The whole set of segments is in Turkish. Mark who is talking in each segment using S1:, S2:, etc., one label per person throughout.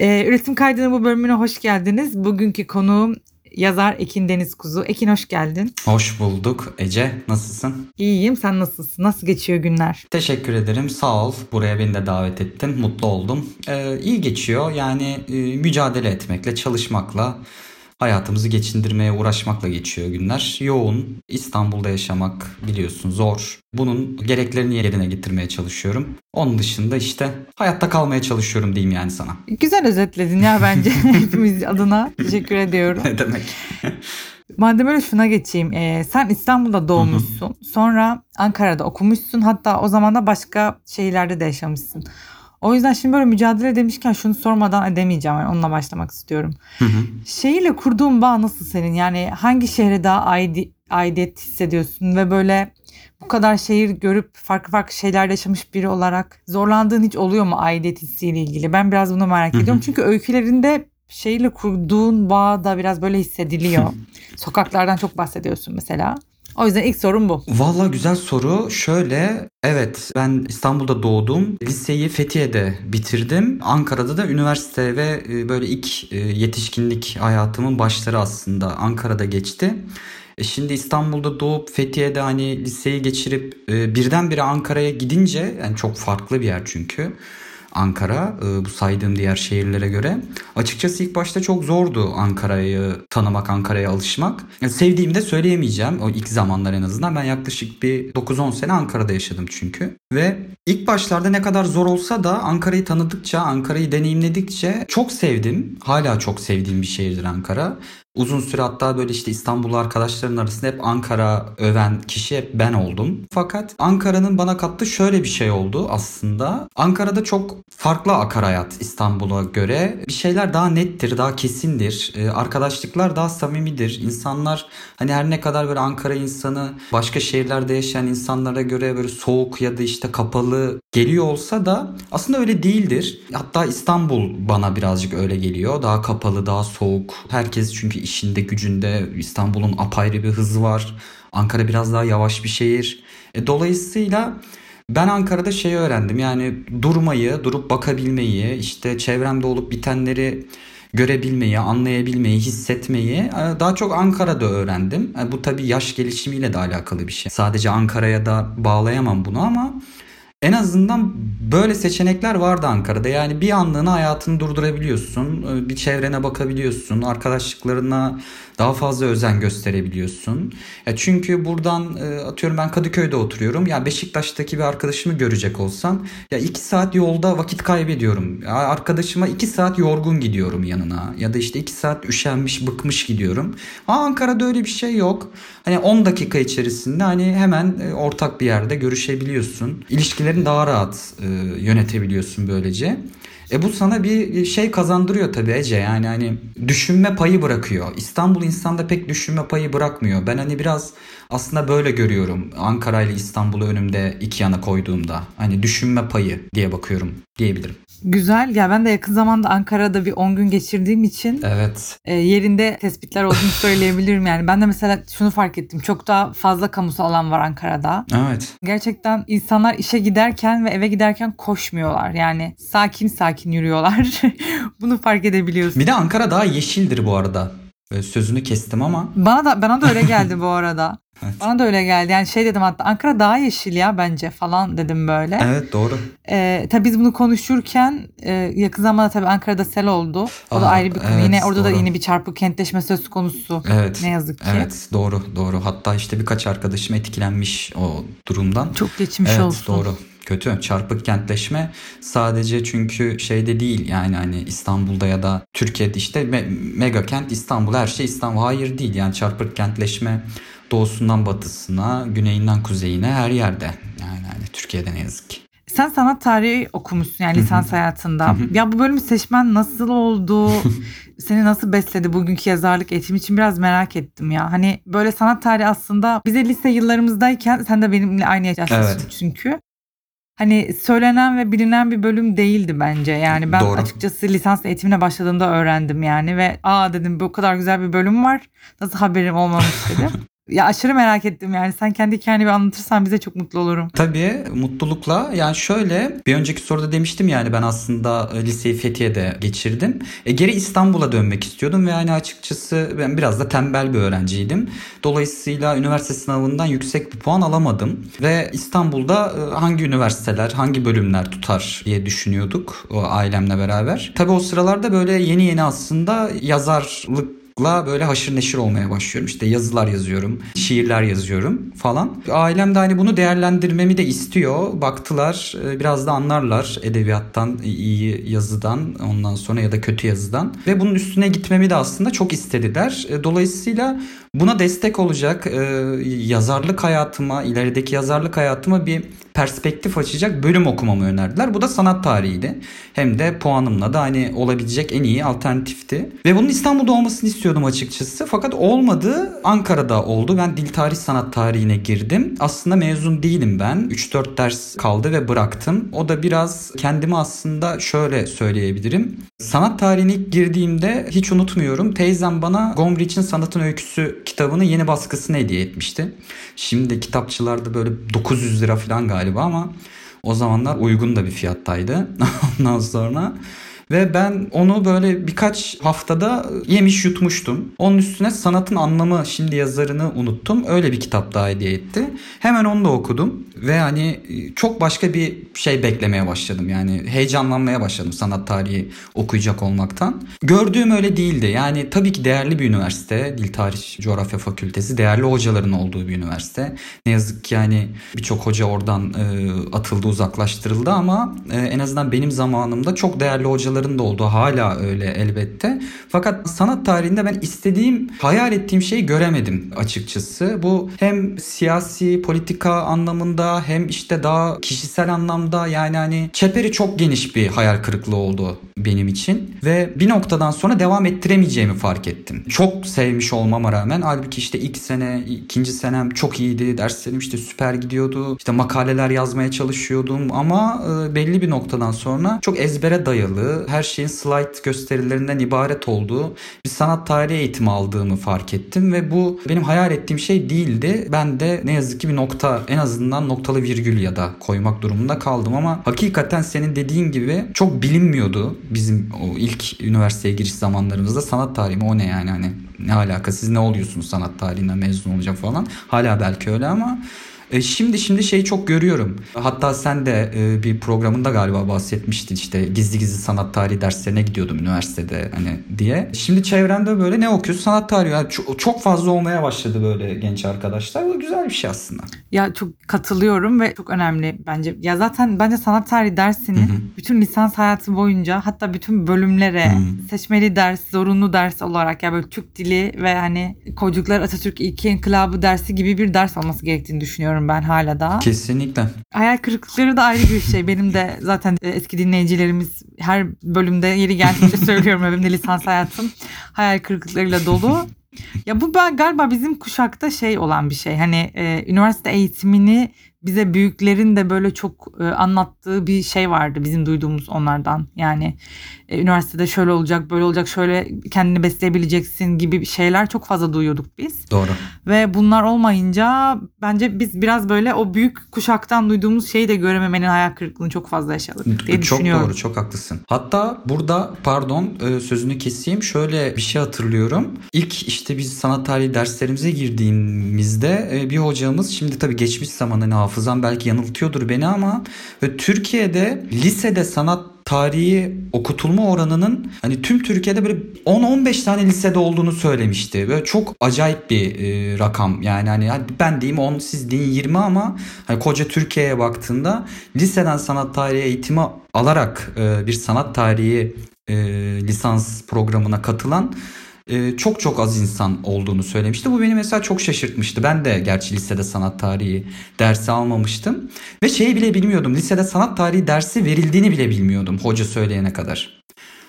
S1: Ee, üretim kaydının bu bölümüne hoş geldiniz. Bugünkü konuğum yazar Ekin Deniz Kuzu. Ekin hoş geldin.
S2: Hoş bulduk. Ece nasılsın?
S1: İyiyim. Sen nasılsın? Nasıl geçiyor günler?
S2: Teşekkür ederim. Sağ ol. Buraya beni de davet ettin. Mutlu oldum. Ee, iyi geçiyor. Yani e, mücadele etmekle, çalışmakla, hayatımızı geçindirmeye uğraşmakla geçiyor günler. Yoğun. İstanbul'da yaşamak biliyorsun zor. Bunun gereklerini yerine getirmeye çalışıyorum. Onun dışında işte hayatta kalmaya çalışıyorum diyeyim yani sana.
S1: Güzel özetledin ya bence hepimiz adına. Teşekkür ediyorum.
S2: Ne demek?
S1: Madem öyle şuna geçeyim. Ee, sen İstanbul'da doğmuşsun. Sonra Ankara'da okumuşsun. Hatta o zaman da başka şehirlerde de yaşamışsın. O yüzden şimdi böyle mücadele demişken şunu sormadan edemeyeceğim. Yani onunla başlamak istiyorum.
S2: Hı hı.
S1: Şehirle kurduğun bağ nasıl senin? Yani hangi şehre daha aidi, aidiyet hissediyorsun ve böyle bu kadar şehir görüp farklı farklı şeylerde yaşamış biri olarak zorlandığın hiç oluyor mu aidiyet hissiyle ilgili? Ben biraz bunu merak
S2: Hı hı.
S1: ediyorum. Çünkü öykülerinde şehirle kurduğun bağ da biraz böyle hissediliyor. Sokaklardan çok bahsediyorsun mesela. O yüzden ilk sorum bu.
S2: Valla güzel soru. Şöyle evet ben İstanbul'da doğdum. Liseyi Fethiye'de bitirdim. Ankara'da da üniversite ve e, böyle ilk e, yetişkinlik hayatımın başları aslında Ankara'da geçti. E, Şimdi İstanbul'da doğup Fethiye'de hani liseyi geçirip birdenbire Ankara'ya gidince yani çok farklı bir yer çünkü. Ankara e, bu saydığım diğer şehirlere göre. Açıkçası ilk başta çok zordu Ankara'yı tanımak, Ankara'ya alışmak. Yani sevdiğimi de söyleyemeyeceğim o ilk zamanlar en azından. Ben yaklaşık bir 9-10 sene Ankara'da yaşadım çünkü. Ve ilk başlarda ne kadar zor olsa da Ankara'yı tanıdıkça, Ankara'yı deneyimledikçe çok sevdim. Hala çok sevdiğim bir şehirdir Ankara. Uzun süre hatta böyle işte İstanbullu arkadaşların arasında hep Ankara öven kişi hep ben oldum. Fakat Ankara'nın bana kattığı şöyle bir şey oldu aslında. Ankara'da çok farklı akar hayat İstanbul'a göre. Bir şeyler daha nettir, daha kesindir. Ee, arkadaşlıklar daha samimidir. İnsanlar hani her ne kadar böyle Ankara insanı başka şehirlerde yaşayan insanlara göre böyle soğuk ya da işte kapalı geliyor olsa da aslında öyle değildir. Hatta İstanbul bana birazcık öyle geliyor. Daha kapalı, daha soğuk. Herkes çünkü işinde, gücünde. İstanbul'un apayrı bir hızı var. Ankara biraz daha yavaş bir şehir. E, dolayısıyla ben Ankara'da şeyi öğrendim. Yani durmayı, durup bakabilmeyi, işte çevremde olup bitenleri görebilmeyi, anlayabilmeyi, hissetmeyi e, daha çok Ankara'da öğrendim. E, Bu tabii yaş gelişimiyle de alakalı bir şey. Sadece Ankara'ya da bağlayamam bunu ama en azından böyle seçenekler vardı Ankara'da. Yani bir anlığına hayatını durdurabiliyorsun. Bir çevrene bakabiliyorsun. Arkadaşlıklarına daha fazla özen gösterebiliyorsun. Ya çünkü buradan e, atıyorum ben Kadıköy'de oturuyorum. Ya Beşiktaş'taki bir arkadaşımı görecek olsam ya iki saat yolda vakit kaybediyorum. Ya arkadaşıma iki saat yorgun gidiyorum yanına. Ya da işte iki saat üşenmiş, bıkmış gidiyorum. Ama Ankara'da öyle bir şey yok. Hani 10 dakika içerisinde hani hemen e, ortak bir yerde görüşebiliyorsun. İlişkilerini daha rahat e, yönetebiliyorsun böylece. E bu sana bir şey kazandırıyor tabii Ece yani hani düşünme payı bırakıyor. İstanbul insanda pek düşünme payı bırakmıyor. Ben hani biraz aslında böyle görüyorum Ankara ile İstanbul'u önümde iki yana koyduğumda. Hani düşünme payı diye bakıyorum diyebilirim.
S1: Güzel. Ya ben de yakın zamanda Ankara'da bir 10 gün geçirdiğim için
S2: Evet.
S1: e, yerinde tespitler olduğunu söyleyebilirim yani. Ben de mesela şunu fark ettim. Çok daha fazla kamusal alan var Ankara'da.
S2: Evet.
S1: Gerçekten insanlar işe giderken ve eve giderken koşmuyorlar. Yani sakin sakin yürüyorlar. Bunu fark edebiliyorsun.
S2: Bir de Ankara daha yeşildir bu arada. Böyle sözünü kestim ama.
S1: Bana da bana da öyle geldi bu arada.
S2: Evet.
S1: Bana da öyle geldi. Yani şey dedim hatta Ankara daha yeşil ya bence falan dedim böyle.
S2: Evet doğru.
S1: Ee, tabii biz bunu konuşurken e, yakın zamanda tabii Ankara'da sel oldu. O da
S2: Aa,
S1: ayrı bir konu.
S2: evet,
S1: yine orada da
S2: doğru.
S1: yine bir çarpık kentleşme söz konusu.
S2: Evet.
S1: Ne yazık ki.
S2: Evet doğru doğru. Hatta işte birkaç arkadaşım etkilenmiş o durumdan.
S1: Çok geçmiş
S2: evet,
S1: olsun.
S2: doğru. Kötü. Çarpık kentleşme sadece çünkü şeyde değil yani hani İstanbul'da ya da Türkiye'de işte me- mega kent İstanbul her şey İstanbul. Hayır değil yani çarpık kentleşme doğusundan batısına, güneyinden kuzeyine her yerde. Yani hani Türkiye'de ne yazık ki.
S1: Sen sanat tarihi okumuşsun yani lisans hayatında. ya bu bölümü seçmen nasıl oldu? Seni nasıl besledi bugünkü yazarlık eğitimi için biraz merak ettim ya. Hani böyle sanat tarihi aslında bize lise yıllarımızdayken sen de benimle aynı yaştasın
S2: Evet.
S1: çünkü. Hani söylenen ve bilinen bir bölüm değildi bence. Yani ben
S2: Doğru.
S1: açıkçası lisans eğitimine başladığımda öğrendim yani ve aa dedim bu kadar güzel bir bölüm var. Nasıl haberim olmamış dedim. Ya aşırı merak ettim yani. Sen kendi hikayeni bir anlatırsan bize çok mutlu olurum.
S2: Tabii mutlulukla. Yani şöyle bir önceki soruda demiştim yani ben aslında e, liseyi Fethiye'de geçirdim. E, geri İstanbul'a dönmek istiyordum ve yani açıkçası ben biraz da tembel bir öğrenciydim. Dolayısıyla üniversite sınavından yüksek bir puan alamadım. Ve İstanbul'da e, hangi üniversiteler, hangi bölümler tutar diye düşünüyorduk o ailemle beraber. Tabii o sıralarda böyle yeni yeni aslında yazarlık la böyle haşır neşir olmaya başlıyorum. İşte yazılar yazıyorum, şiirler yazıyorum falan. Ailem de hani bunu değerlendirmemi de istiyor. Baktılar e, biraz da anlarlar edebiyattan, iyi yazıdan ondan sonra ya da kötü yazıdan. Ve bunun üstüne gitmemi de aslında çok istediler. E, dolayısıyla buna destek olacak e, yazarlık hayatıma, ilerideki yazarlık hayatıma bir perspektif açacak bölüm okumamı önerdiler. Bu da sanat tarihiydi. Hem de puanımla da hani olabilecek en iyi alternatifti. Ve bunun İstanbul'da olmasını istiyordum açıkçası. Fakat olmadı. Ankara'da oldu. Ben dil tarih sanat tarihine girdim. Aslında mezun değilim ben. 3-4 ders kaldı ve bıraktım. O da biraz kendimi aslında şöyle söyleyebilirim. Sanat tarihine ilk girdiğimde hiç unutmuyorum. Teyzem bana Gombrich'in Sanatın Öyküsü kitabının yeni baskısını hediye etmişti. Şimdi kitapçılarda böyle 900 lira falan galiba ama o zamanlar uygun da bir fiyattaydı. Ondan sonra ve ben onu böyle birkaç haftada yemiş yutmuştum. Onun üstüne sanatın anlamı şimdi yazarını unuttum. Öyle bir kitap daha hediye etti. Hemen onu da okudum. Ve hani e, çok başka bir şey beklemeye başladım. Yani heyecanlanmaya başladım sanat tarihi okuyacak olmaktan. Gördüğüm öyle değildi. Yani tabii ki değerli bir üniversite. Dil Tarih Coğrafya Fakültesi. Değerli hocaların olduğu bir üniversite. Ne yazık ki yani birçok hoca oradan e, atıldı uzaklaştırıldı ama e, en azından benim zamanımda çok değerli hocalar hocaların da olduğu hala öyle elbette. Fakat sanat tarihinde ben istediğim, hayal ettiğim şeyi göremedim açıkçası. Bu hem siyasi, politika anlamında hem işte daha kişisel anlamda yani hani çeperi çok geniş bir hayal kırıklığı oldu benim için. Ve bir noktadan sonra devam ettiremeyeceğimi fark ettim. Çok sevmiş olmama rağmen halbuki işte ilk sene, ikinci senem çok iyiydi. Derslerim işte süper gidiyordu. İşte makaleler yazmaya çalışıyordum ama e, belli bir noktadan sonra çok ezbere dayalı, her şeyin slide gösterilerinden ibaret olduğu bir sanat tarihi eğitimi aldığımı fark ettim ve bu benim hayal ettiğim şey değildi. Ben de ne yazık ki bir nokta en azından noktalı virgül ya da koymak durumunda kaldım ama hakikaten senin dediğin gibi çok bilinmiyordu bizim o ilk üniversiteye giriş zamanlarımızda sanat tarihi mi o ne yani hani ne alaka siz ne oluyorsunuz sanat tarihinden mezun olacak falan. Hala belki öyle ama e, şimdi şimdi şeyi çok görüyorum. Hatta sen de e, bir programında galiba bahsetmiştin işte gizli gizli sanat tarihi derslerine gidiyordum üniversitede hani diye. Şimdi çevremde böyle ne okuyorsun? Sanat tarihi. Yani çok, çok fazla olmaya başladı böyle genç arkadaşlar. Bu güzel bir şey aslında.
S1: Ya çok katılıyorum ve çok önemli bence. Ya zaten bence sanat tarihi dersini Hı-hı. bütün lisans hayatı boyunca hatta bütün bölümlere Hı-hı. seçmeli ders, zorunlu ders olarak ya böyle Türk dili ve hani Kocuklar Atatürk İlki İnkılabı dersi gibi bir ders olması gerektiğini düşünüyorum düşünüyorum ben hala da.
S2: Kesinlikle.
S1: Hayal kırıklıkları da ayrı bir şey. Benim de zaten e, eski dinleyicilerimiz her bölümde yeri geldiğinde söylüyorum benim de lisans hayatım hayal kırıklıklarıyla dolu. Ya bu ben galiba bizim kuşakta şey olan bir şey. Hani e, üniversite eğitimini bize büyüklerin de böyle çok e, anlattığı bir şey vardı bizim duyduğumuz onlardan. Yani e, üniversitede şöyle olacak, böyle olacak, şöyle kendini besleyebileceksin gibi şeyler çok fazla duyuyorduk biz.
S2: Doğru.
S1: Ve bunlar olmayınca bence biz biraz böyle o büyük kuşaktan duyduğumuz şeyi de görememenin hayal kırıklığını çok fazla yaşadık diye
S2: çok
S1: düşünüyorum.
S2: Çok doğru, çok haklısın. Hatta burada pardon e, sözünü keseyim. Şöyle bir şey hatırlıyorum. İlk işte biz sanat tarihi derslerimize girdiğimizde e, bir hocamız şimdi tabii geçmiş zamanın hafızam belki yanıltıyordur beni ama ve Türkiye'de lisede sanat tarihi okutulma oranının hani tüm Türkiye'de böyle 10-15 tane lisede olduğunu söylemişti. Böyle çok acayip bir e, rakam. Yani hani ben diyeyim 10 siz deyin 20 ama hani koca Türkiye'ye baktığında liseden sanat tarihi eğitimi alarak e, bir sanat tarihi e, lisans programına katılan e, çok çok az insan olduğunu söylemişti. Bu beni mesela çok şaşırtmıştı. Ben de gerçi lisede sanat tarihi dersi almamıştım. Ve şeyi bile bilmiyordum. Lisede sanat tarihi dersi verildiğini bile bilmiyordum hoca söyleyene kadar.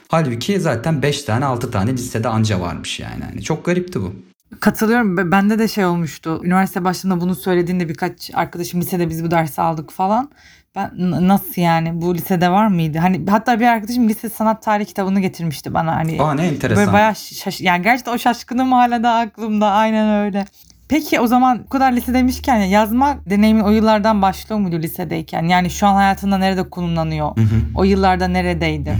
S2: Halbuki zaten 5 tane 6 tane lisede anca varmış yani. yani çok garipti bu.
S1: Katılıyorum. Bende de şey olmuştu. Üniversite başında bunu söylediğinde birkaç arkadaşım lisede biz bu dersi aldık falan. Ben nasıl yani bu lisede var mıydı? Hani hatta bir arkadaşım lise sanat tarihi kitabını getirmişti bana hani.
S2: Aa ne enteresan.
S1: Böyle bayağı şaş yani gerçekten o şaşkınım hala da aklımda aynen öyle. Peki o zaman bu kadar lise demişken ya, yazma deneyimin o yıllardan başlıyor muydu lisedeyken? Yani şu an hayatında nerede kullanılıyor? O yıllarda neredeydi?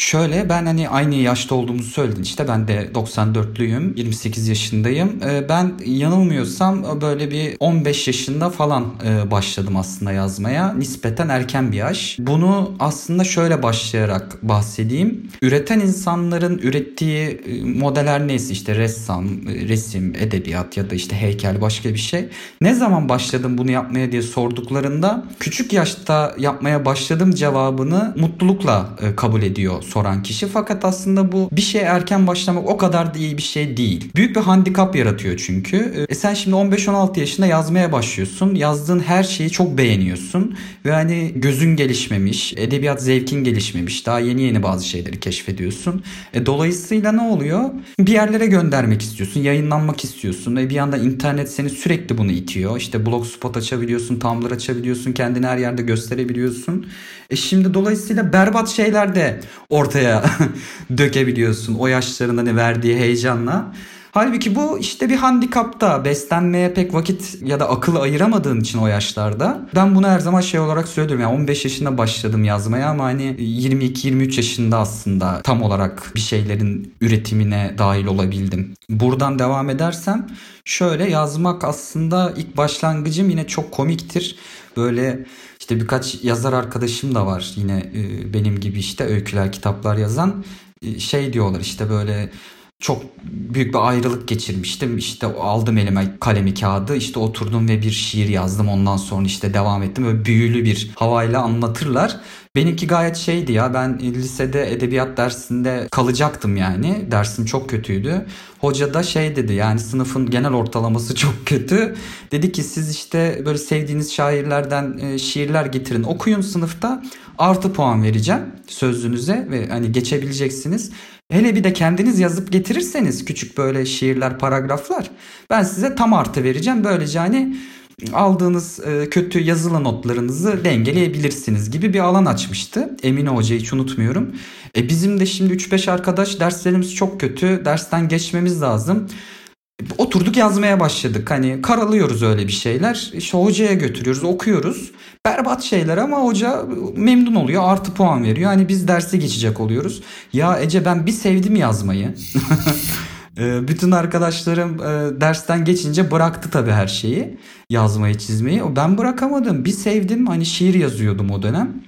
S2: Şöyle ben hani aynı yaşta olduğumuzu söyledin işte. Ben de 94'lüyüm 28 yaşındayım. Ee, ben yanılmıyorsam böyle bir 15 yaşında falan e, başladım aslında yazmaya. Nispeten erken bir yaş. Bunu aslında şöyle başlayarak bahsedeyim. Üreten insanların ürettiği e, modeller neyse işte ressam e, resim edebiyat ya da işte heykel başka bir şey ne zaman başladım bunu yapmaya diye sorduklarında küçük yaşta yapmaya başladım cevabını mutlulukla e, kabul ediyor soran kişi. Fakat aslında bu bir şey erken başlamak o kadar da iyi bir şey değil. Büyük bir handikap yaratıyor çünkü. E sen şimdi 15-16 yaşında yazmaya başlıyorsun. Yazdığın her şeyi çok beğeniyorsun. Ve hani gözün gelişmemiş, edebiyat zevkin gelişmemiş. Daha yeni yeni bazı şeyleri keşfediyorsun. E dolayısıyla ne oluyor? Bir yerlere göndermek istiyorsun, yayınlanmak istiyorsun. E bir yandan internet seni sürekli bunu itiyor. İşte blogspot açabiliyorsun, Tumblr açabiliyorsun, kendini her yerde gösterebiliyorsun. E şimdi dolayısıyla berbat şeyler de ortaya dökebiliyorsun o yaşların hani verdiği heyecanla. Halbuki bu işte bir handikapta beslenmeye pek vakit ya da akıl ayıramadığın için o yaşlarda. Ben bunu her zaman şey olarak söylüyorum. Yani 15 yaşında başladım yazmaya ama hani 22-23 yaşında aslında tam olarak bir şeylerin üretimine dahil olabildim. Buradan devam edersem şöyle yazmak aslında ilk başlangıcım yine çok komiktir. Böyle işte birkaç yazar arkadaşım da var yine e, benim gibi işte öyküler, kitaplar yazan. E, şey diyorlar işte böyle çok büyük bir ayrılık geçirmiştim. İşte aldım elime kalemi kağıdı işte oturdum ve bir şiir yazdım. Ondan sonra işte devam ettim. Böyle büyülü bir havayla anlatırlar. Benimki gayet şeydi ya ben lisede edebiyat dersinde kalacaktım yani. Dersim çok kötüydü. Hoca da şey dedi yani sınıfın genel ortalaması çok kötü. Dedi ki siz işte böyle sevdiğiniz şairlerden e, şiirler getirin okuyun sınıfta. Artı puan vereceğim sözlüğünüze ve hani geçebileceksiniz. Hele bir de kendiniz yazıp getirirseniz küçük böyle şiirler, paragraflar ben size tam artı vereceğim. Böylece hani aldığınız e, kötü yazılı notlarınızı dengeleyebilirsiniz gibi bir alan açmıştı. Emine Hoca hiç unutmuyorum. E bizim de şimdi 3-5 arkadaş derslerimiz çok kötü. Dersten geçmemiz lazım. Oturduk yazmaya başladık. Hani karalıyoruz öyle bir şeyler. İşte hocaya götürüyoruz, okuyoruz. Berbat şeyler ama hoca memnun oluyor, artı puan veriyor. Hani biz derse geçecek oluyoruz. Ya Ece ben bir sevdim yazmayı. Ee, bütün arkadaşlarım e, dersten geçince bıraktı tabii her şeyi. Yazmayı, çizmeyi. Ben bırakamadım. Bir sevdim. Hani şiir yazıyordum o dönem.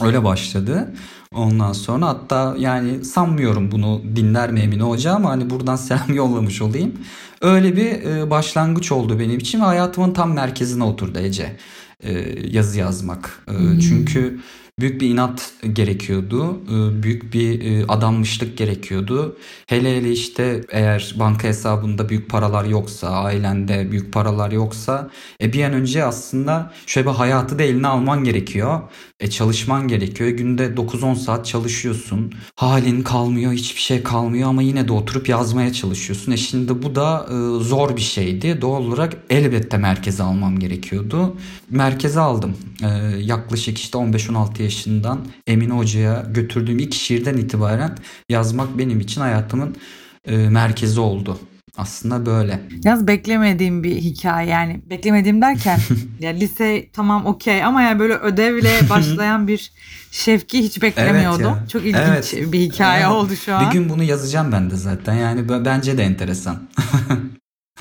S2: Öyle başladı. Ondan sonra hatta yani sanmıyorum bunu dinler mi Emine Hoca ama hani buradan selam yollamış olayım. Öyle bir e, başlangıç oldu benim için ve hayatımın tam merkezine oturdu Ece. E, yazı yazmak. E, çünkü büyük bir inat gerekiyordu. E, büyük bir e, adanmışlık gerekiyordu. Hele hele işte eğer banka hesabında büyük paralar yoksa, ailende büyük paralar yoksa e bir an önce aslında şöyle bir hayatı da eline alman gerekiyor. E çalışman gerekiyor. Günde 9-10 saat çalışıyorsun. Halin kalmıyor, hiçbir şey kalmıyor ama yine de oturup yazmaya çalışıyorsun. E şimdi bu da e, zor bir şeydi. Doğal olarak elbette merkeze almam gerekiyordu. Merkeze aldım. E, yaklaşık işte 15-16 yaşından Emine Hoca'ya götürdüğüm ilk şiirden itibaren yazmak benim için hayatımın e, merkezi oldu. Aslında böyle.
S1: Yaz beklemediğim bir hikaye yani beklemediğim derken ya lise tamam okey ama yani böyle ödevle başlayan bir şevki hiç beklemiyordum.
S2: Evet
S1: Çok ilginç
S2: Evet.
S1: bir hikaye
S2: Evet.
S1: oldu şu an.
S2: Bir gün bunu yazacağım ben de zaten. Yani bence de enteresan.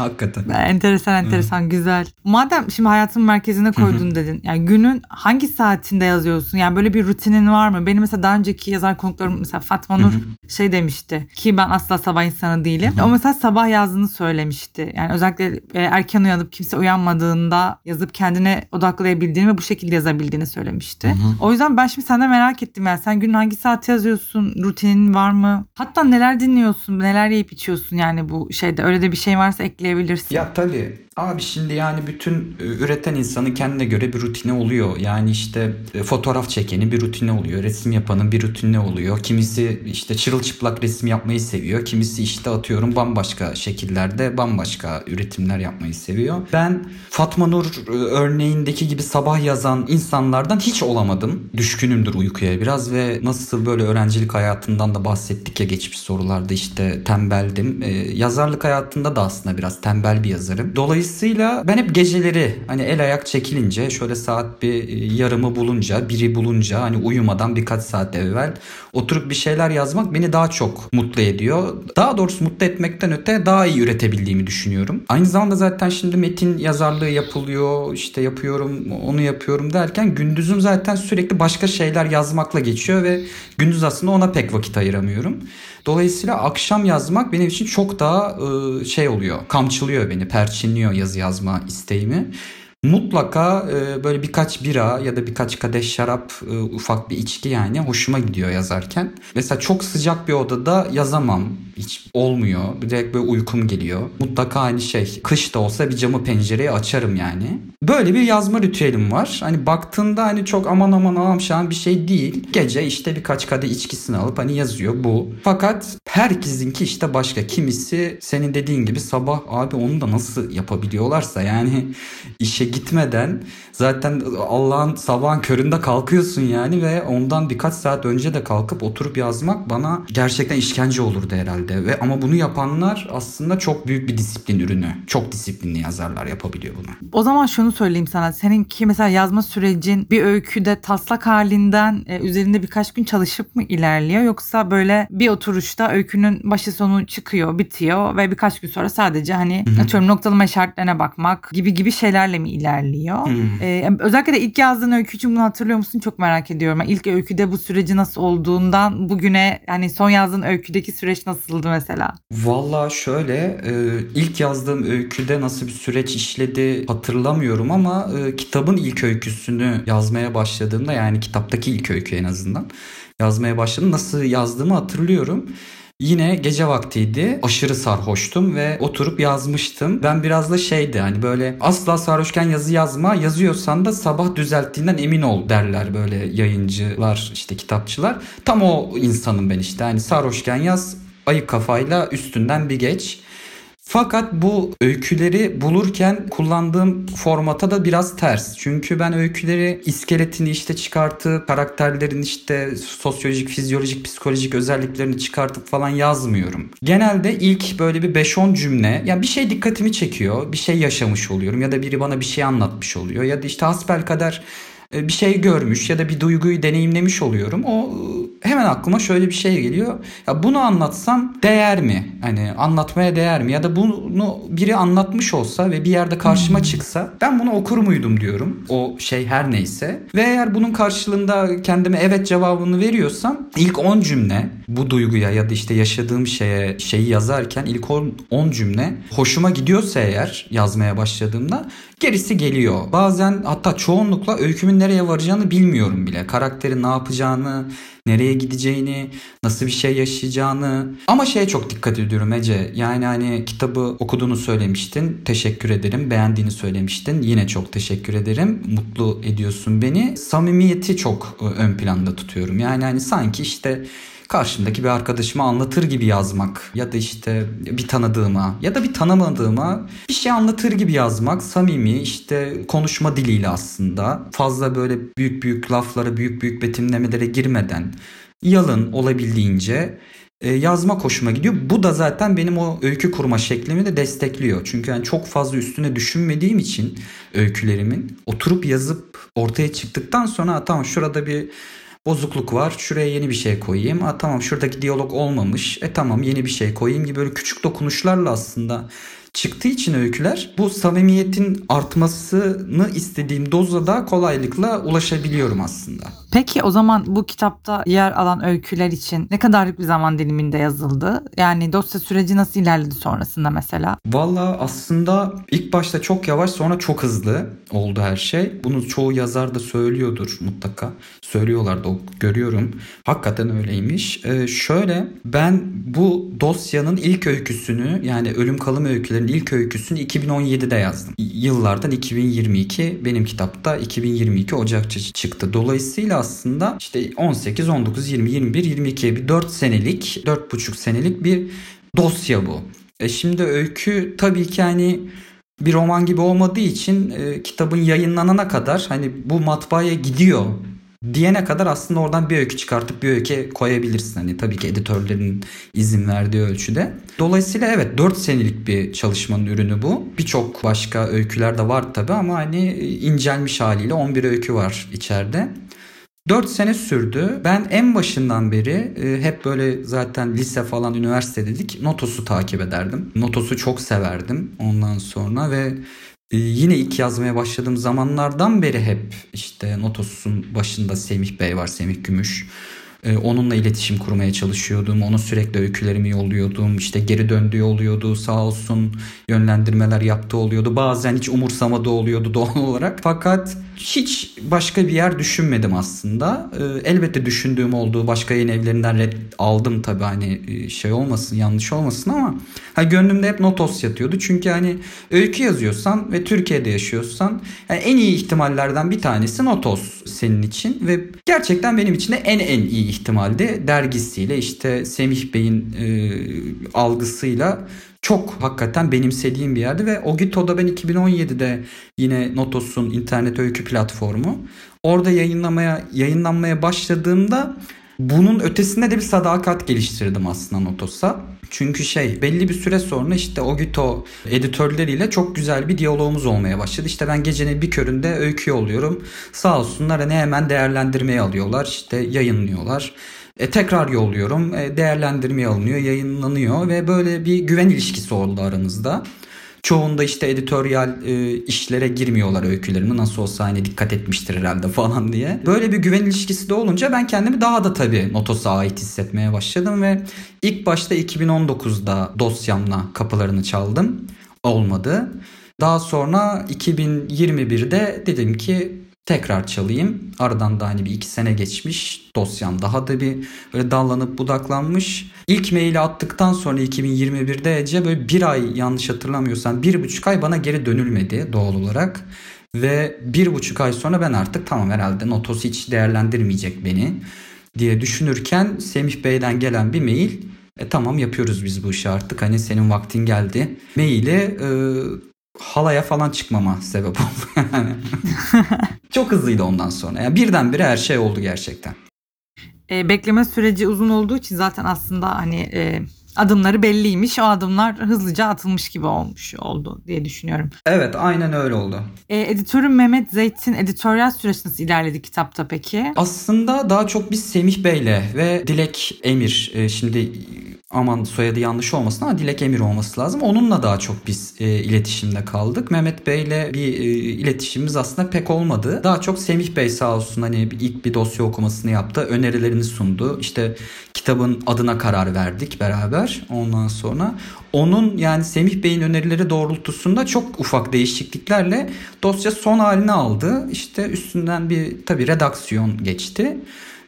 S2: Hakikaten.
S1: Enteresan enteresan güzel. Madem şimdi hayatın merkezine koydun dedin. Yani günün hangi saatinde yazıyorsun? Yani böyle bir rutinin var mı? Benim mesela daha önceki yazar konuklarım mesela Fatma Nur şey demişti ki ben asla sabah insanı değilim. O mesela sabah yazdığını söylemişti. Yani özellikle e, erken uyanıp kimse uyanmadığında yazıp kendine odaklayabildiğini ve bu şekilde yazabildiğini söylemişti. O yüzden ben şimdi senden merak ettim. Yani sen günün hangi saati yazıyorsun? Rutinin var mı? Hatta neler dinliyorsun? Neler yiyip içiyorsun yani bu şeyde? Öyle de bir şey varsa ekleyebilirsin.
S2: Ya tabii Abi şimdi yani bütün e, üreten insanın kendine göre bir rutini oluyor. Yani işte e, fotoğraf çekenin bir rutini oluyor. Resim yapanın bir rutini oluyor. Kimisi işte çırılçıplak resim yapmayı seviyor. Kimisi işte atıyorum bambaşka şekillerde bambaşka üretimler yapmayı seviyor. Ben Fatma Nur e, örneğindeki gibi sabah yazan insanlardan hiç olamadım. Düşkünümdür uykuya biraz ve nasıl böyle öğrencilik hayatından da bahsettik ya geçmiş sorularda işte tembeldim. Ee, yazarlık hayatında da aslında biraz tembel bir yazarım. Dolayısıyla ben hep geceleri hani el ayak çekilince şöyle saat bir e, yarımı bulunca biri bulunca hani uyumadan birkaç saat evvel oturup bir şeyler yazmak beni daha çok mutlu ediyor. Daha doğrusu mutlu etmekten öte daha iyi üretebildiğimi düşünüyorum. Aynı zamanda zaten şimdi metin yazarlığı yapılıyor işte yapıyorum onu yapıyorum derken gündüzüm zaten sürekli başka şeyler yazmakla geçiyor ve gündüz aslında ona pek vakit ayıramıyorum. Dolayısıyla akşam yazmak benim için çok daha şey oluyor. Kamçılıyor beni, perçinliyor yazı yazma isteğimi. Mutlaka e, böyle birkaç bira ya da birkaç kadeh şarap e, ufak bir içki yani hoşuma gidiyor yazarken. Mesela çok sıcak bir odada yazamam. Hiç olmuyor. Direkt böyle uykum geliyor. Mutlaka aynı şey. Kış da olsa bir camı pencereyi açarım yani. Böyle bir yazma ritüelim var. Hani baktığında hani çok aman aman aman bir şey değil. Gece işte birkaç kadeh içkisini alıp hani yazıyor bu. Fakat herkesinki işte başka. Kimisi senin dediğin gibi sabah abi onu da nasıl yapabiliyorlarsa yani işe gitmeden zaten Allah'ın sabahın köründe kalkıyorsun yani ve ondan birkaç saat önce de kalkıp oturup yazmak bana gerçekten işkence olurdu herhalde. Ve ama bunu yapanlar aslında çok büyük bir disiplin ürünü. Çok disiplinli yazarlar yapabiliyor bunu.
S1: O zaman şunu söyleyeyim sana. Seninki mesela yazma sürecin bir öyküde taslak halinden e, üzerinde birkaç gün çalışıp mı ilerliyor yoksa böyle bir oturuşta öykünün başı sonu çıkıyor, bitiyor ve birkaç gün sonra sadece hani atıyorum noktalama işaretlerine bakmak gibi gibi şeylerle mi ilerliyor?
S2: Hı.
S1: Ee, özellikle de ilk yazdığın öykü için bunu hatırlıyor musun? Çok merak ediyorum. Yani ilk öyküde bu süreci nasıl olduğundan bugüne yani son yazdığın öyküdeki süreç nasıldı mesela?
S2: Valla şöyle e, ilk yazdığım öyküde nasıl bir süreç işledi hatırlamıyorum ama e, kitabın ilk öyküsünü yazmaya başladığımda yani kitaptaki ilk öykü en azından yazmaya başladım. Nasıl yazdığımı hatırlıyorum. Yine gece vaktiydi. Aşırı sarhoştum ve oturup yazmıştım. Ben biraz da şeydi hani böyle asla sarhoşken yazı yazma. Yazıyorsan da sabah düzelttiğinden emin ol derler böyle yayıncılar işte kitapçılar. Tam o insanım ben işte. Hani sarhoşken yaz ayık kafayla üstünden bir geç. Fakat bu öyküleri bulurken kullandığım formata da biraz ters. Çünkü ben öyküleri iskeletini işte çıkartıp karakterlerin işte sosyolojik, fizyolojik, psikolojik özelliklerini çıkartıp falan yazmıyorum. Genelde ilk böyle bir 5-10 cümle yani bir şey dikkatimi çekiyor. Bir şey yaşamış oluyorum ya da biri bana bir şey anlatmış oluyor ya da işte hasbelkader e, bir şey görmüş ya da bir duyguyu deneyimlemiş oluyorum. O hemen aklıma şöyle bir şey geliyor. Ya bunu anlatsam değer mi? Hani anlatmaya değer mi? Ya da bunu biri anlatmış olsa ve bir yerde karşıma çıksa ben bunu okur muydum diyorum. O şey her neyse. Ve eğer bunun karşılığında kendime evet cevabını veriyorsam ilk 10 cümle bu duyguya ya da işte yaşadığım şeye şeyi yazarken ilk 10 cümle hoşuma gidiyorsa eğer yazmaya başladığımda gerisi geliyor. Bazen hatta çoğunlukla öykümün nereye varacağını bilmiyorum bile. Karakterin ne yapacağını, nereye gideceğini, nasıl bir şey yaşayacağını. Ama şeye çok dikkat ediyorum Ece. Yani hani kitabı okuduğunu söylemiştin. Teşekkür ederim. Beğendiğini söylemiştin. Yine çok teşekkür ederim. Mutlu ediyorsun beni. Samimiyeti çok e, ön planda tutuyorum. Yani hani sanki işte karşımdaki bir arkadaşıma anlatır gibi yazmak ya da işte bir tanıdığıma ya da bir tanımadığıma bir şey anlatır gibi yazmak samimi işte konuşma diliyle aslında fazla böyle büyük büyük laflara büyük büyük betimlemelere girmeden yalın olabildiğince e, yazma hoşuma gidiyor. Bu da zaten benim o öykü kurma şeklimi de destekliyor. Çünkü yani çok fazla üstüne düşünmediğim için öykülerimin oturup yazıp ortaya çıktıktan sonra tamam şurada bir bozukluk var. Şuraya yeni bir şey koyayım. Aa, tamam şuradaki diyalog olmamış. E tamam yeni bir şey koyayım gibi böyle küçük dokunuşlarla aslında çıktığı için öyküler bu samimiyetin artmasını istediğim doza da kolaylıkla ulaşabiliyorum aslında.
S1: Peki o zaman bu kitapta yer alan öyküler için ne kadarlık bir zaman diliminde yazıldı? Yani dosya süreci nasıl ilerledi sonrasında mesela?
S2: Valla aslında ilk başta çok yavaş sonra çok hızlı oldu her şey. Bunu çoğu yazar da söylüyordur mutlaka. Söylüyorlar da görüyorum. Hakikaten öyleymiş. Ee, şöyle ben bu dosyanın ilk öyküsünü yani Ölüm Kalım Öykülerin ilk öyküsünü 2017'de yazdım. Yıllardan 2022 benim kitapta 2022 Ocak çıktı. Dolayısıyla aslında işte 18, 19, 20, 21, 22 bir 4 senelik, 4,5 senelik bir dosya bu. E şimdi öykü tabii ki hani bir roman gibi olmadığı için e, kitabın yayınlanana kadar hani bu matbaaya gidiyor diyene kadar aslında oradan bir öykü çıkartıp bir öykü koyabilirsin. Hani tabii ki editörlerin izin verdiği ölçüde. Dolayısıyla evet 4 senelik bir çalışmanın ürünü bu. Birçok başka öyküler de var tabii ama hani incelmiş haliyle 11 öykü var içeride. 4 sene sürdü. Ben en başından beri e, hep böyle zaten lise falan üniversite dedik Notos'u takip ederdim. Notos'u çok severdim ondan sonra ve e, yine ilk yazmaya başladığım zamanlardan beri hep işte Notos'un başında Semih Bey var, Semih Gümüş. E, onunla iletişim kurmaya çalışıyordum. Ona sürekli öykülerimi yolluyordum. İşte geri döndüğü oluyordu. Sağ olsun yönlendirmeler yaptığı oluyordu. Bazen hiç umursamadığı oluyordu doğal olarak. Fakat hiç başka bir yer düşünmedim aslında. Ee, elbette düşündüğüm olduğu başka yayın evlerinden red aldım tabii hani e, şey olmasın yanlış olmasın ama hani gönlümde hep Notos yatıyordu. Çünkü hani öykü yazıyorsan ve Türkiye'de yaşıyorsan yani en iyi ihtimallerden bir tanesi Notos senin için ve gerçekten benim için de en en iyi ihtimaldi. Dergisiyle işte Semih Bey'in e, algısıyla çok hakikaten benimsediğim bir yerdi ve Ogito'da ben 2017'de yine Notos'un internet öykü platformu orada yayınlamaya yayınlanmaya başladığımda bunun ötesinde de bir sadakat geliştirdim aslında Notos'a. Çünkü şey belli bir süre sonra işte Ogito editörleriyle çok güzel bir diyalogumuz olmaya başladı. İşte ben gecenin bir köründe öykü yolluyorum. Sağ olsunlar hani hemen değerlendirmeye alıyorlar. işte yayınlıyorlar. E, tekrar yolluyorum. E, değerlendirmeye alınıyor, yayınlanıyor ve böyle bir güven ilişkisi oldu aramızda. Çoğunda işte editoryal e, işlere girmiyorlar öykülerimi nasıl olsa hani dikkat etmiştir herhalde falan diye. Böyle bir güven ilişkisi de olunca ben kendimi daha da tabii Notos'a ait hissetmeye başladım ve ilk başta 2019'da dosyamla kapılarını çaldım. Olmadı. Daha sonra 2021'de dedim ki tekrar çalayım. Aradan da hani bir iki sene geçmiş. Dosyam daha da bir böyle dallanıp budaklanmış. İlk maili attıktan sonra 2021'de Ece böyle bir ay yanlış hatırlamıyorsam bir buçuk ay bana geri dönülmedi doğal olarak. Ve bir buçuk ay sonra ben artık tamam herhalde Notos hiç değerlendirmeyecek beni diye düşünürken Semih Bey'den gelen bir mail e, tamam yapıyoruz biz bu işi artık hani senin vaktin geldi. Maili e, halaya falan çıkmama sebep oldu yani. Çok hızlıydı ondan sonra. Yani birdenbire her şey oldu gerçekten.
S1: E, bekleme süreci uzun olduğu için zaten aslında hani e, adımları belliymiş. O adımlar hızlıca atılmış gibi olmuş oldu diye düşünüyorum.
S2: Evet aynen öyle oldu.
S1: E, editörüm Mehmet Zeyt'in editoryal süreci nasıl ilerledi kitapta peki?
S2: Aslında daha çok biz Semih Bey'le ve Dilek Emir e, şimdi aman soyadı yanlış olmasın ama Dilek Emir olması lazım. Onunla daha çok biz e, iletişimde kaldık. Mehmet Bey'le bir e, iletişimimiz aslında pek olmadı. Daha çok Semih Bey sağ olsun hani ilk bir dosya okumasını yaptı. Önerilerini sundu. İşte kitabın adına karar verdik beraber ondan sonra. Onun yani Semih Bey'in önerileri doğrultusunda çok ufak değişikliklerle dosya son halini aldı. İşte üstünden bir tabii redaksiyon geçti.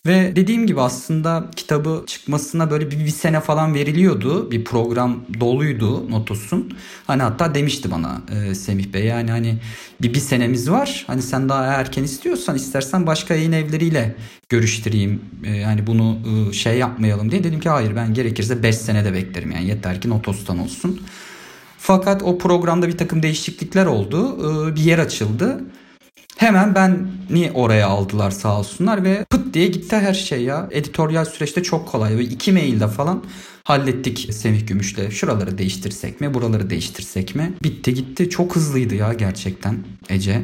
S2: Ve dediğim gibi aslında kitabı çıkmasına böyle bir, bir sene falan veriliyordu. Bir program doluydu Notos'un. Hani hatta demişti bana e, Semih Bey yani hani bir, bir senemiz var. Hani sen daha erken istiyorsan istersen başka yayın evleriyle görüştüreyim. E, yani bunu e, şey yapmayalım diye. Dedim ki hayır ben gerekirse 5 senede beklerim. Yani yeter ki Notos'tan olsun. Fakat o programda bir takım değişiklikler oldu. E, bir yer açıldı. Hemen ben niye oraya aldılar sağ olsunlar ve pıt diye gitti her şey ya. Editoryal süreçte çok kolay. Ve iki mailde falan Hallettik Semih Gümüş'le. Şuraları değiştirsek mi, buraları değiştirsek mi? Bitti gitti. Çok hızlıydı ya gerçekten Ece.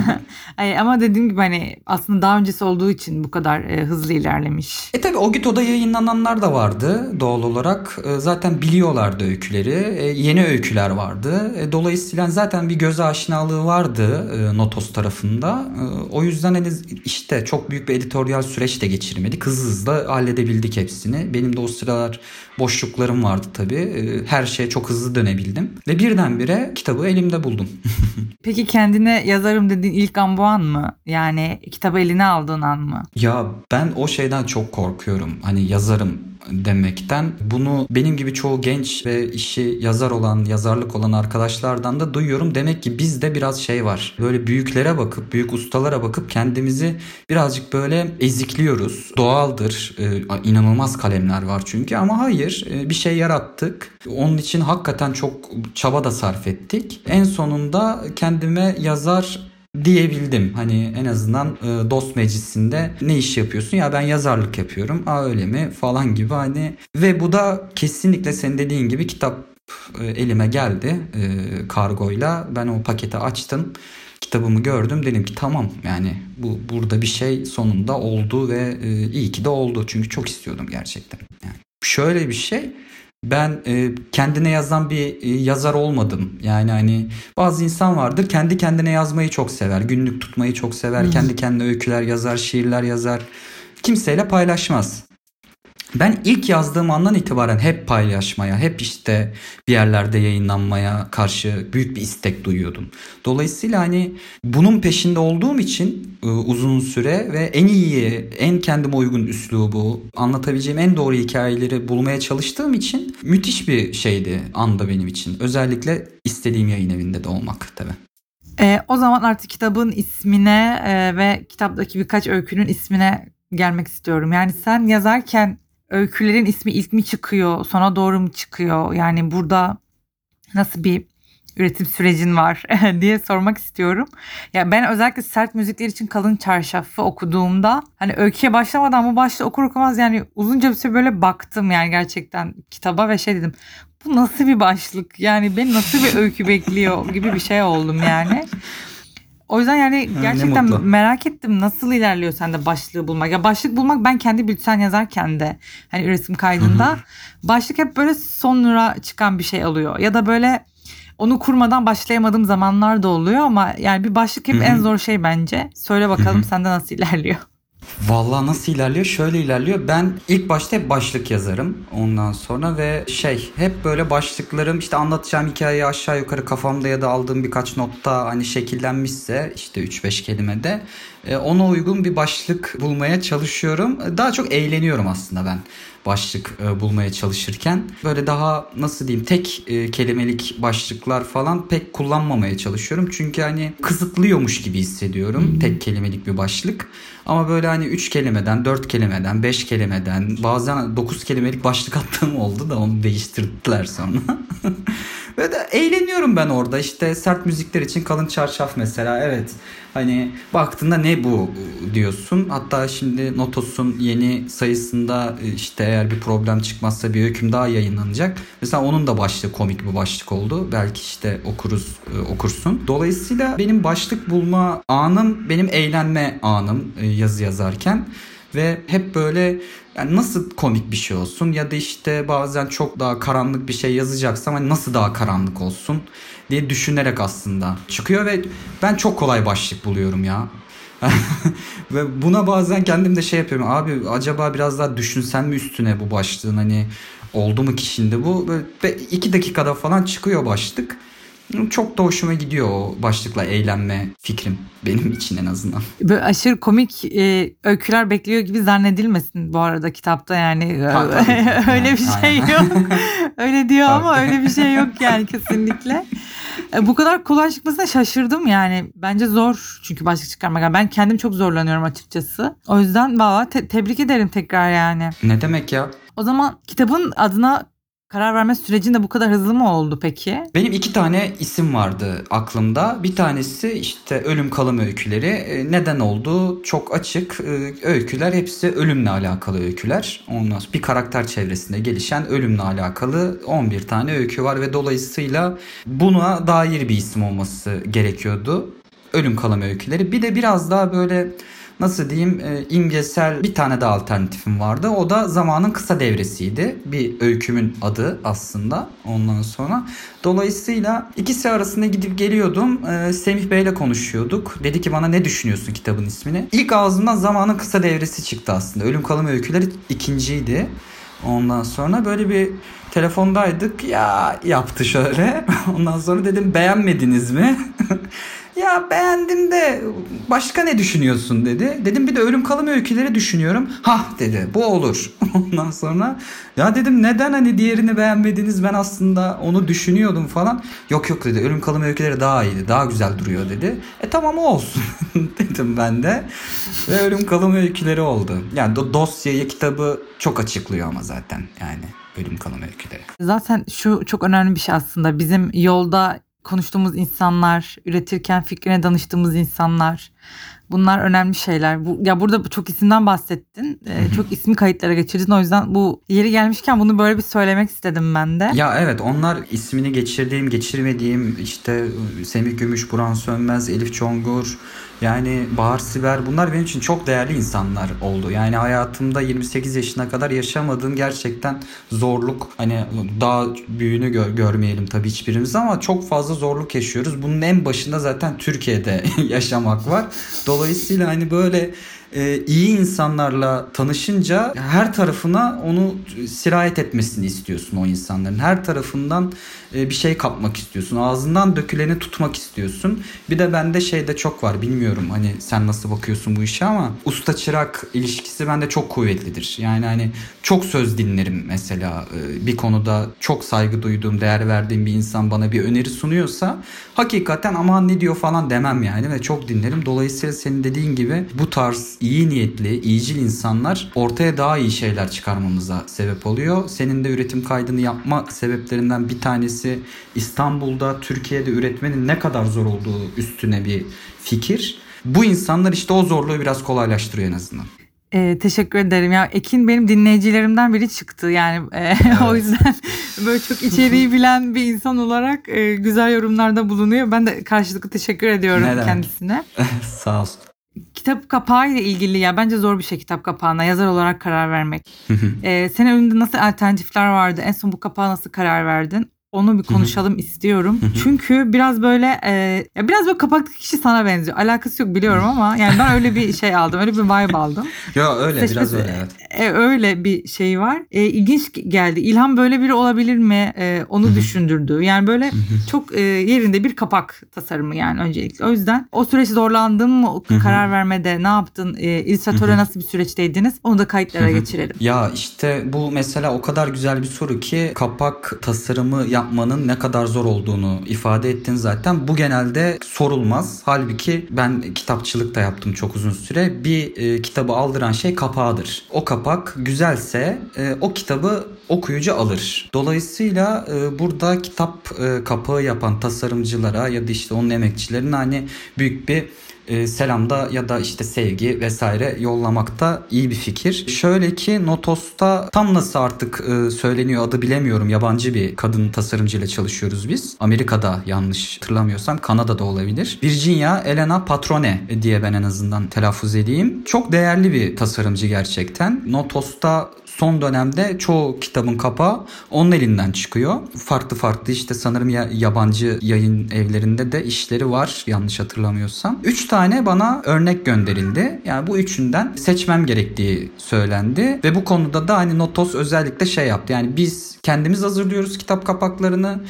S1: Ay, ama dediğim gibi hani aslında daha öncesi olduğu için bu kadar e, hızlı ilerlemiş.
S2: E tabi o Gito'da yayınlananlar da vardı doğal olarak. E, zaten biliyorlardı öyküleri. E, yeni öyküler vardı. E, dolayısıyla zaten bir göz aşinalığı vardı e, Notos tarafında. E, o yüzden hani işte çok büyük bir editoryal süreç de geçirmedik. Hızlı hızlı halledebildik hepsini. Benim de o sıralar boşluklarım vardı tabii. E, her şeye çok hızlı dönebildim. Ve birdenbire kitabı elimde buldum.
S1: Peki kendine yazarım dediğin ilk an bu an mı? Yani kitabı eline aldığın an mı?
S2: Ya ben o şeyden çok korkuyorum. Hani yazarım demekten. Bunu benim gibi çoğu genç ve işi yazar olan, yazarlık olan arkadaşlardan da duyuyorum. Demek ki bizde biraz şey var. Böyle büyüklere bakıp, büyük ustalara bakıp kendimizi birazcık böyle ezikliyoruz. Doğaldır. Ee, inanılmaz kalemler var çünkü ama hayır e, bir şey yarattık. Onun için hakikaten çok çaba da sarf ettik. En sonunda kendime yazar diyebildim. Hani en azından e, dost meclisinde ne iş yapıyorsun? Ya ben yazarlık yapıyorum. Aa öyle mi? Falan gibi hani. Ve bu da kesinlikle senin dediğin gibi kitap e, elime geldi e, kargoyla. Ben o paketi açtım. Kitabımı gördüm. Dedim ki tamam yani bu burada bir şey sonunda oldu ve e, iyi ki de oldu. Çünkü çok istiyordum gerçekten. Yani şöyle bir şey ben e, kendine yazan bir e, yazar olmadım. Yani hani bazı insan vardır kendi kendine yazmayı çok sever. Günlük tutmayı çok sever. Kendi kendine öyküler yazar, şiirler yazar. Kimseyle paylaşmaz. Ben ilk yazdığım andan itibaren hep paylaşmaya, hep işte bir yerlerde yayınlanmaya karşı büyük bir istek duyuyordum. Dolayısıyla hani bunun peşinde olduğum için e, uzun süre ve en iyi, en kendime uygun üslubu, anlatabileceğim en doğru hikayeleri bulmaya çalıştığım için müthiş bir şeydi anda benim için. Özellikle istediğim yayın evinde de olmak tabii.
S1: E, o zaman artık kitabın ismine e, ve kitaptaki birkaç öykünün ismine gelmek istiyorum. Yani sen yazarken öykülerin ismi ilk mi çıkıyor, sona doğru mu çıkıyor? Yani burada nasıl bir üretim sürecin var diye sormak istiyorum. Ya ben özellikle sert müzikler için kalın çarşafı okuduğumda hani öyküye başlamadan bu başta okur okumaz yani uzunca bir süre böyle baktım yani gerçekten kitaba ve şey dedim. Bu nasıl bir başlık? Yani beni nasıl bir öykü bekliyor gibi bir şey oldum yani. O yüzden yani gerçekten merak ettim nasıl ilerliyor sende başlığı bulmak. Ya başlık bulmak ben kendi bülten yazarken de hani üretim kaydında Hı-hı. başlık hep böyle sonra çıkan bir şey alıyor. Ya da böyle onu kurmadan başlayamadığım zamanlar da oluyor ama yani bir başlık hep Hı-hı. en zor şey bence. Söyle bakalım Hı-hı. sende nasıl ilerliyor?
S2: Vallahi nasıl ilerliyor? Şöyle ilerliyor. Ben ilk başta hep başlık yazarım ondan sonra ve şey hep böyle başlıklarım işte anlatacağım hikayeyi aşağı yukarı kafamda ya da aldığım birkaç notta hani şekillenmişse işte 3-5 kelimede ona uygun bir başlık bulmaya çalışıyorum. Daha çok eğleniyorum aslında ben başlık e, bulmaya çalışırken. Böyle daha nasıl diyeyim tek e, kelimelik başlıklar falan pek kullanmamaya çalışıyorum. Çünkü hani kısıtlıyormuş gibi hissediyorum tek kelimelik bir başlık. Ama böyle hani 3 kelimeden, 4 kelimeden, 5 kelimeden bazen 9 kelimelik başlık attığım oldu da onu değiştirdiler sonra. Ve de eğleniyorum ben orada işte sert müzikler için kalın çarşaf mesela evet. Hani baktığında ne bu diyorsun. Hatta şimdi Notos'un yeni sayısında e, işte eğer bir problem çıkmazsa bir hüküm daha yayınlanacak. Mesela onun da başlığı komik bir başlık oldu. Belki işte okuruz e, okursun. Dolayısıyla benim başlık bulma anım benim eğlenme anım e, yazı yazarken ve hep böyle yani nasıl komik bir şey olsun ya da işte bazen çok daha karanlık bir şey yazacaksam hani nasıl daha karanlık olsun diye düşünerek aslında çıkıyor ve ben çok kolay başlık buluyorum ya. ve buna bazen kendim de şey yapıyorum. Abi acaba biraz daha düşünsen mi üstüne bu başlığın hani oldu mu ki şimdi bu? Böyle iki dakikada falan çıkıyor başlık. Çok da hoşuma gidiyor o başlıkla eğlenme fikrim benim için en azından.
S1: Böyle aşırı komik e, öyküler bekliyor gibi zannedilmesin bu arada kitapta yani. öyle bir şey yok. öyle diyor ama öyle bir şey yok yani kesinlikle. E, bu kadar kolay çıkmasına şaşırdım yani. Bence zor çünkü başlık çıkarmak. Ben kendim çok zorlanıyorum açıkçası. O yüzden valla te- tebrik ederim tekrar yani.
S2: Ne demek ya?
S1: O zaman kitabın adına karar verme sürecinde bu kadar hızlı mı oldu peki?
S2: Benim iki tane isim vardı aklımda. Bir tanesi işte ölüm kalım öyküleri. E, neden oldu? Çok açık. E, öyküler hepsi ölümle alakalı öyküler. Ondan bir karakter çevresinde gelişen ölümle alakalı 11 tane öykü var ve dolayısıyla buna dair bir isim olması gerekiyordu. Ölüm kalım öyküleri. Bir de biraz daha böyle nasıl diyeyim e, imgesel bir tane daha alternatifim vardı. O da zamanın kısa devresiydi. Bir öykümün adı aslında ondan sonra. Dolayısıyla ikisi arasında gidip geliyordum. E, Semih Bey'le konuşuyorduk. Dedi ki bana ne düşünüyorsun kitabın ismini? İlk ağzımdan zamanın kısa devresi çıktı aslında. Ölüm kalım öyküleri ikinciydi. Ondan sonra böyle bir telefondaydık ya yaptı şöyle. Ondan sonra dedim beğenmediniz mi? Ya beğendim de başka ne düşünüyorsun dedi. Dedim bir de ölüm kalım öyküleri düşünüyorum. Hah dedi bu olur. Ondan sonra ya dedim neden hani diğerini beğenmediniz ben aslında onu düşünüyordum falan. Yok yok dedi ölüm kalım öyküleri daha iyiydi daha güzel duruyor dedi. E tamam olsun dedim ben de. Ve ölüm kalım öyküleri oldu. Yani do- dosyayı kitabı çok açıklıyor ama zaten yani ölüm kalım öyküleri.
S1: Zaten şu çok önemli bir şey aslında. Bizim yolda konuştuğumuz insanlar, üretirken fikrine danıştığımız insanlar. Bunlar önemli şeyler. Bu, ya burada çok isimden bahsettin. Ee, çok ismi kayıtlara geçirdin. O yüzden bu yeri gelmişken bunu böyle bir söylemek istedim ben de.
S2: Ya evet onlar ismini geçirdiğim, geçirmediğim işte Semih Gümüş, Burhan Sönmez, Elif Çongur, yani Bahar Siber bunlar benim için çok değerli insanlar oldu. Yani hayatımda 28 yaşına kadar yaşamadığım gerçekten zorluk hani daha büyüğünü gör, görmeyelim tabii hiçbirimiz ama çok fazla zorluk yaşıyoruz. Bunun en başında zaten Türkiye'de yaşamak var. Dolayısıyla hani böyle e, iyi insanlarla tanışınca her tarafına onu sirayet etmesini istiyorsun o insanların. Her tarafından e, bir şey kapmak istiyorsun. Ağzından döküleni tutmak istiyorsun. Bir de bende şey de çok var. Bilmiyorum hani sen nasıl bakıyorsun bu işe ama usta çırak ilişkisi bende çok kuvvetlidir. Yani hani çok söz dinlerim mesela e, bir konuda çok saygı duyduğum, değer verdiğim bir insan bana bir öneri sunuyorsa hakikaten aman ne diyor falan demem yani ve çok dinlerim. Dolayısıyla senin dediğin gibi bu tarz iyi niyetli, iyicil insanlar ortaya daha iyi şeyler çıkarmamıza sebep oluyor. Senin de üretim kaydını yapma sebeplerinden bir tanesi İstanbul'da, Türkiye'de üretmenin ne kadar zor olduğu üstüne bir fikir. Bu insanlar işte o zorluğu biraz kolaylaştırıyor en azından.
S1: Ee, teşekkür ederim. Ya Ekin benim dinleyicilerimden biri çıktı. Yani e, evet. o yüzden böyle çok içeriği bilen bir insan olarak e, güzel yorumlarda bulunuyor. Ben de karşılıklı teşekkür ediyorum Neden? kendisine.
S2: Sağ olsun.
S1: Kitap kapağı ile ilgili ya bence zor bir şey kitap kapağına yazar olarak karar vermek. ee, senin önünde nasıl alternatifler vardı? En son bu kapağa nasıl karar verdin? Onu bir konuşalım istiyorum. Çünkü biraz böyle e, ya biraz böyle kapaktaki kişi sana benziyor. Alakası yok biliyorum ama yani ben öyle bir şey aldım. Öyle bir vibe aldım.
S2: ya öyle Seçmesi, biraz öyle evet.
S1: E, öyle bir şey var. E, ilginç geldi. İlham böyle biri olabilir mi? E, onu düşündürdü. Yani böyle çok e, yerinde bir kapak tasarımı yani öncelikle. O yüzden o süreç zorlandın mı? Karar vermede ne yaptın? E, illüstratöre nasıl bir süreçteydiniz? Onu da kayıtlara geçirelim.
S2: Ya işte bu mesela o kadar güzel bir soru ki kapak tasarımı yap yapmanın ne kadar zor olduğunu ifade ettin zaten. Bu genelde sorulmaz. Halbuki ben kitapçılık da yaptım çok uzun süre. Bir e, kitabı aldıran şey kapağıdır. O kapak güzelse e, o kitabı okuyucu alır. Dolayısıyla e, burada kitap e, kapağı yapan tasarımcılara ya da işte onun emekçilerine hani büyük bir e, selamda ya da işte sevgi vesaire yollamakta iyi bir fikir. Şöyle ki Notos'ta tam nasıl artık e, söyleniyor adı bilemiyorum. Yabancı bir kadın tasarımcıyla çalışıyoruz biz. Amerika'da yanlış hatırlamıyorsam Kanada'da olabilir. Virginia Elena Patrone diye ben en azından telaffuz edeyim. Çok değerli bir tasarımcı gerçekten. Notos'ta son dönemde çoğu kitabın kapağı onun elinden çıkıyor. Farklı farklı işte sanırım ya, yabancı yayın evlerinde de işleri var yanlış hatırlamıyorsam. Üç tane bana örnek gönderildi. Yani bu üçünden seçmem gerektiği söylendi. Ve bu konuda da hani Notos özellikle şey yaptı. Yani biz kendimiz hazırlıyoruz kitap kapaklarını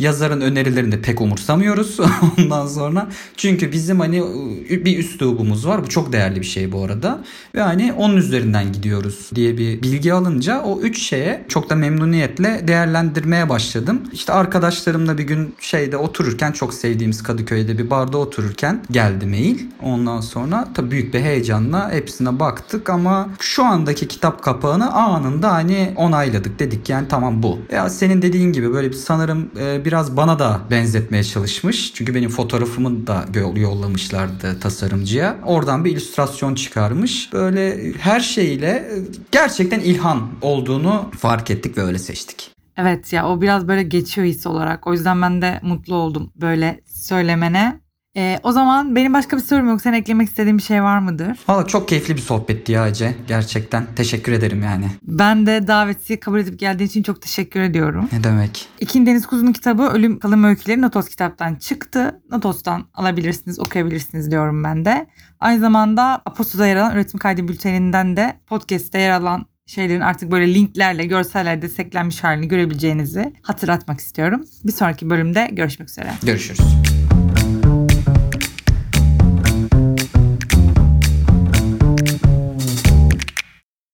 S2: Yazarın önerilerini de pek umursamıyoruz ondan sonra. Çünkü bizim hani bir üslubumuz var. Bu çok değerli bir şey bu arada. Ve hani onun üzerinden gidiyoruz diye bir bilgi alınca o üç şeye çok da memnuniyetle değerlendirmeye başladım. İşte arkadaşlarımla bir gün şeyde otururken çok sevdiğimiz Kadıköy'de bir barda otururken geldi mail. Ondan sonra tabii büyük bir heyecanla hepsine baktık ama şu andaki kitap kapağını anında hani onayladık. Dedik yani tamam bu. Ya senin dediğin gibi böyle bir sanırım e, biraz bana da benzetmeye çalışmış. Çünkü benim fotoğrafımı da yollamışlardı tasarımcıya. Oradan bir illüstrasyon çıkarmış. Böyle her şeyle gerçekten ilham olduğunu fark ettik ve öyle seçtik.
S1: Evet ya o biraz böyle geçiyor his olarak. O yüzden ben de mutlu oldum böyle söylemene. Ee, o zaman benim başka bir sorum yok. Sen eklemek istediğin bir şey var mıdır?
S2: Valla çok keyifli bir sohbetti ya Ece. Gerçekten teşekkür ederim yani.
S1: Ben de daveti kabul edip geldiğin için çok teşekkür ediyorum.
S2: Ne demek?
S1: İkin Deniz Kuzu'nun kitabı Ölüm Kalım Öyküleri Notos kitaptan çıktı. Notos'tan alabilirsiniz, okuyabilirsiniz diyorum ben de. Aynı zamanda Aposto'da yer alan üretim kaydı bülteninden de podcast'te yer alan şeylerin artık böyle linklerle, görseller desteklenmiş halini görebileceğinizi hatırlatmak istiyorum. Bir sonraki bölümde görüşmek üzere.
S2: Görüşürüz.